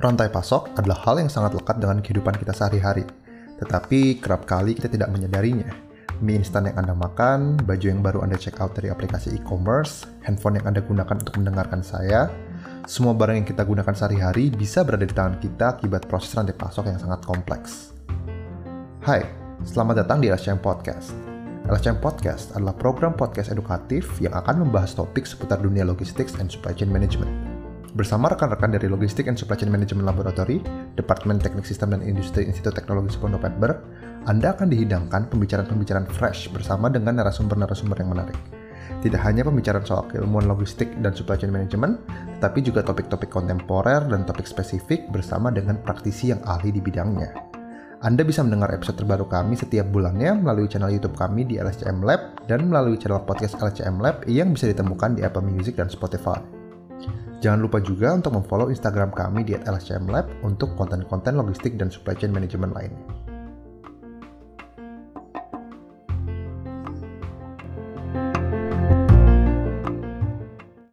Rantai pasok adalah hal yang sangat lekat dengan kehidupan kita sehari-hari, tetapi kerap kali kita tidak menyadarinya. Mie instan yang Anda makan, baju yang baru Anda check out dari aplikasi e-commerce, handphone yang Anda gunakan untuk mendengarkan saya, semua barang yang kita gunakan sehari-hari bisa berada di tangan kita akibat proses rantai pasok yang sangat kompleks. Hai, selamat datang di LSCM Podcast. LSCM Podcast adalah program podcast edukatif yang akan membahas topik seputar dunia logistics and supply chain management. Bersama rekan-rekan dari Logistik and Supply Chain Management Laboratory, Departemen Teknik Sistem dan Industri Institut Teknologi 10 November, Anda akan dihidangkan pembicaraan-pembicaraan fresh bersama dengan narasumber-narasumber yang menarik. Tidak hanya pembicaraan soal keilmuan logistik dan supply chain management, tetapi juga topik-topik kontemporer dan topik spesifik bersama dengan praktisi yang ahli di bidangnya. Anda bisa mendengar episode terbaru kami setiap bulannya melalui channel YouTube kami di LSCM Lab dan melalui channel podcast LSCM Lab yang bisa ditemukan di Apple Music dan Spotify. Jangan lupa juga untuk memfollow Instagram kami di @lscmlab untuk konten-konten logistik dan supply chain management lainnya.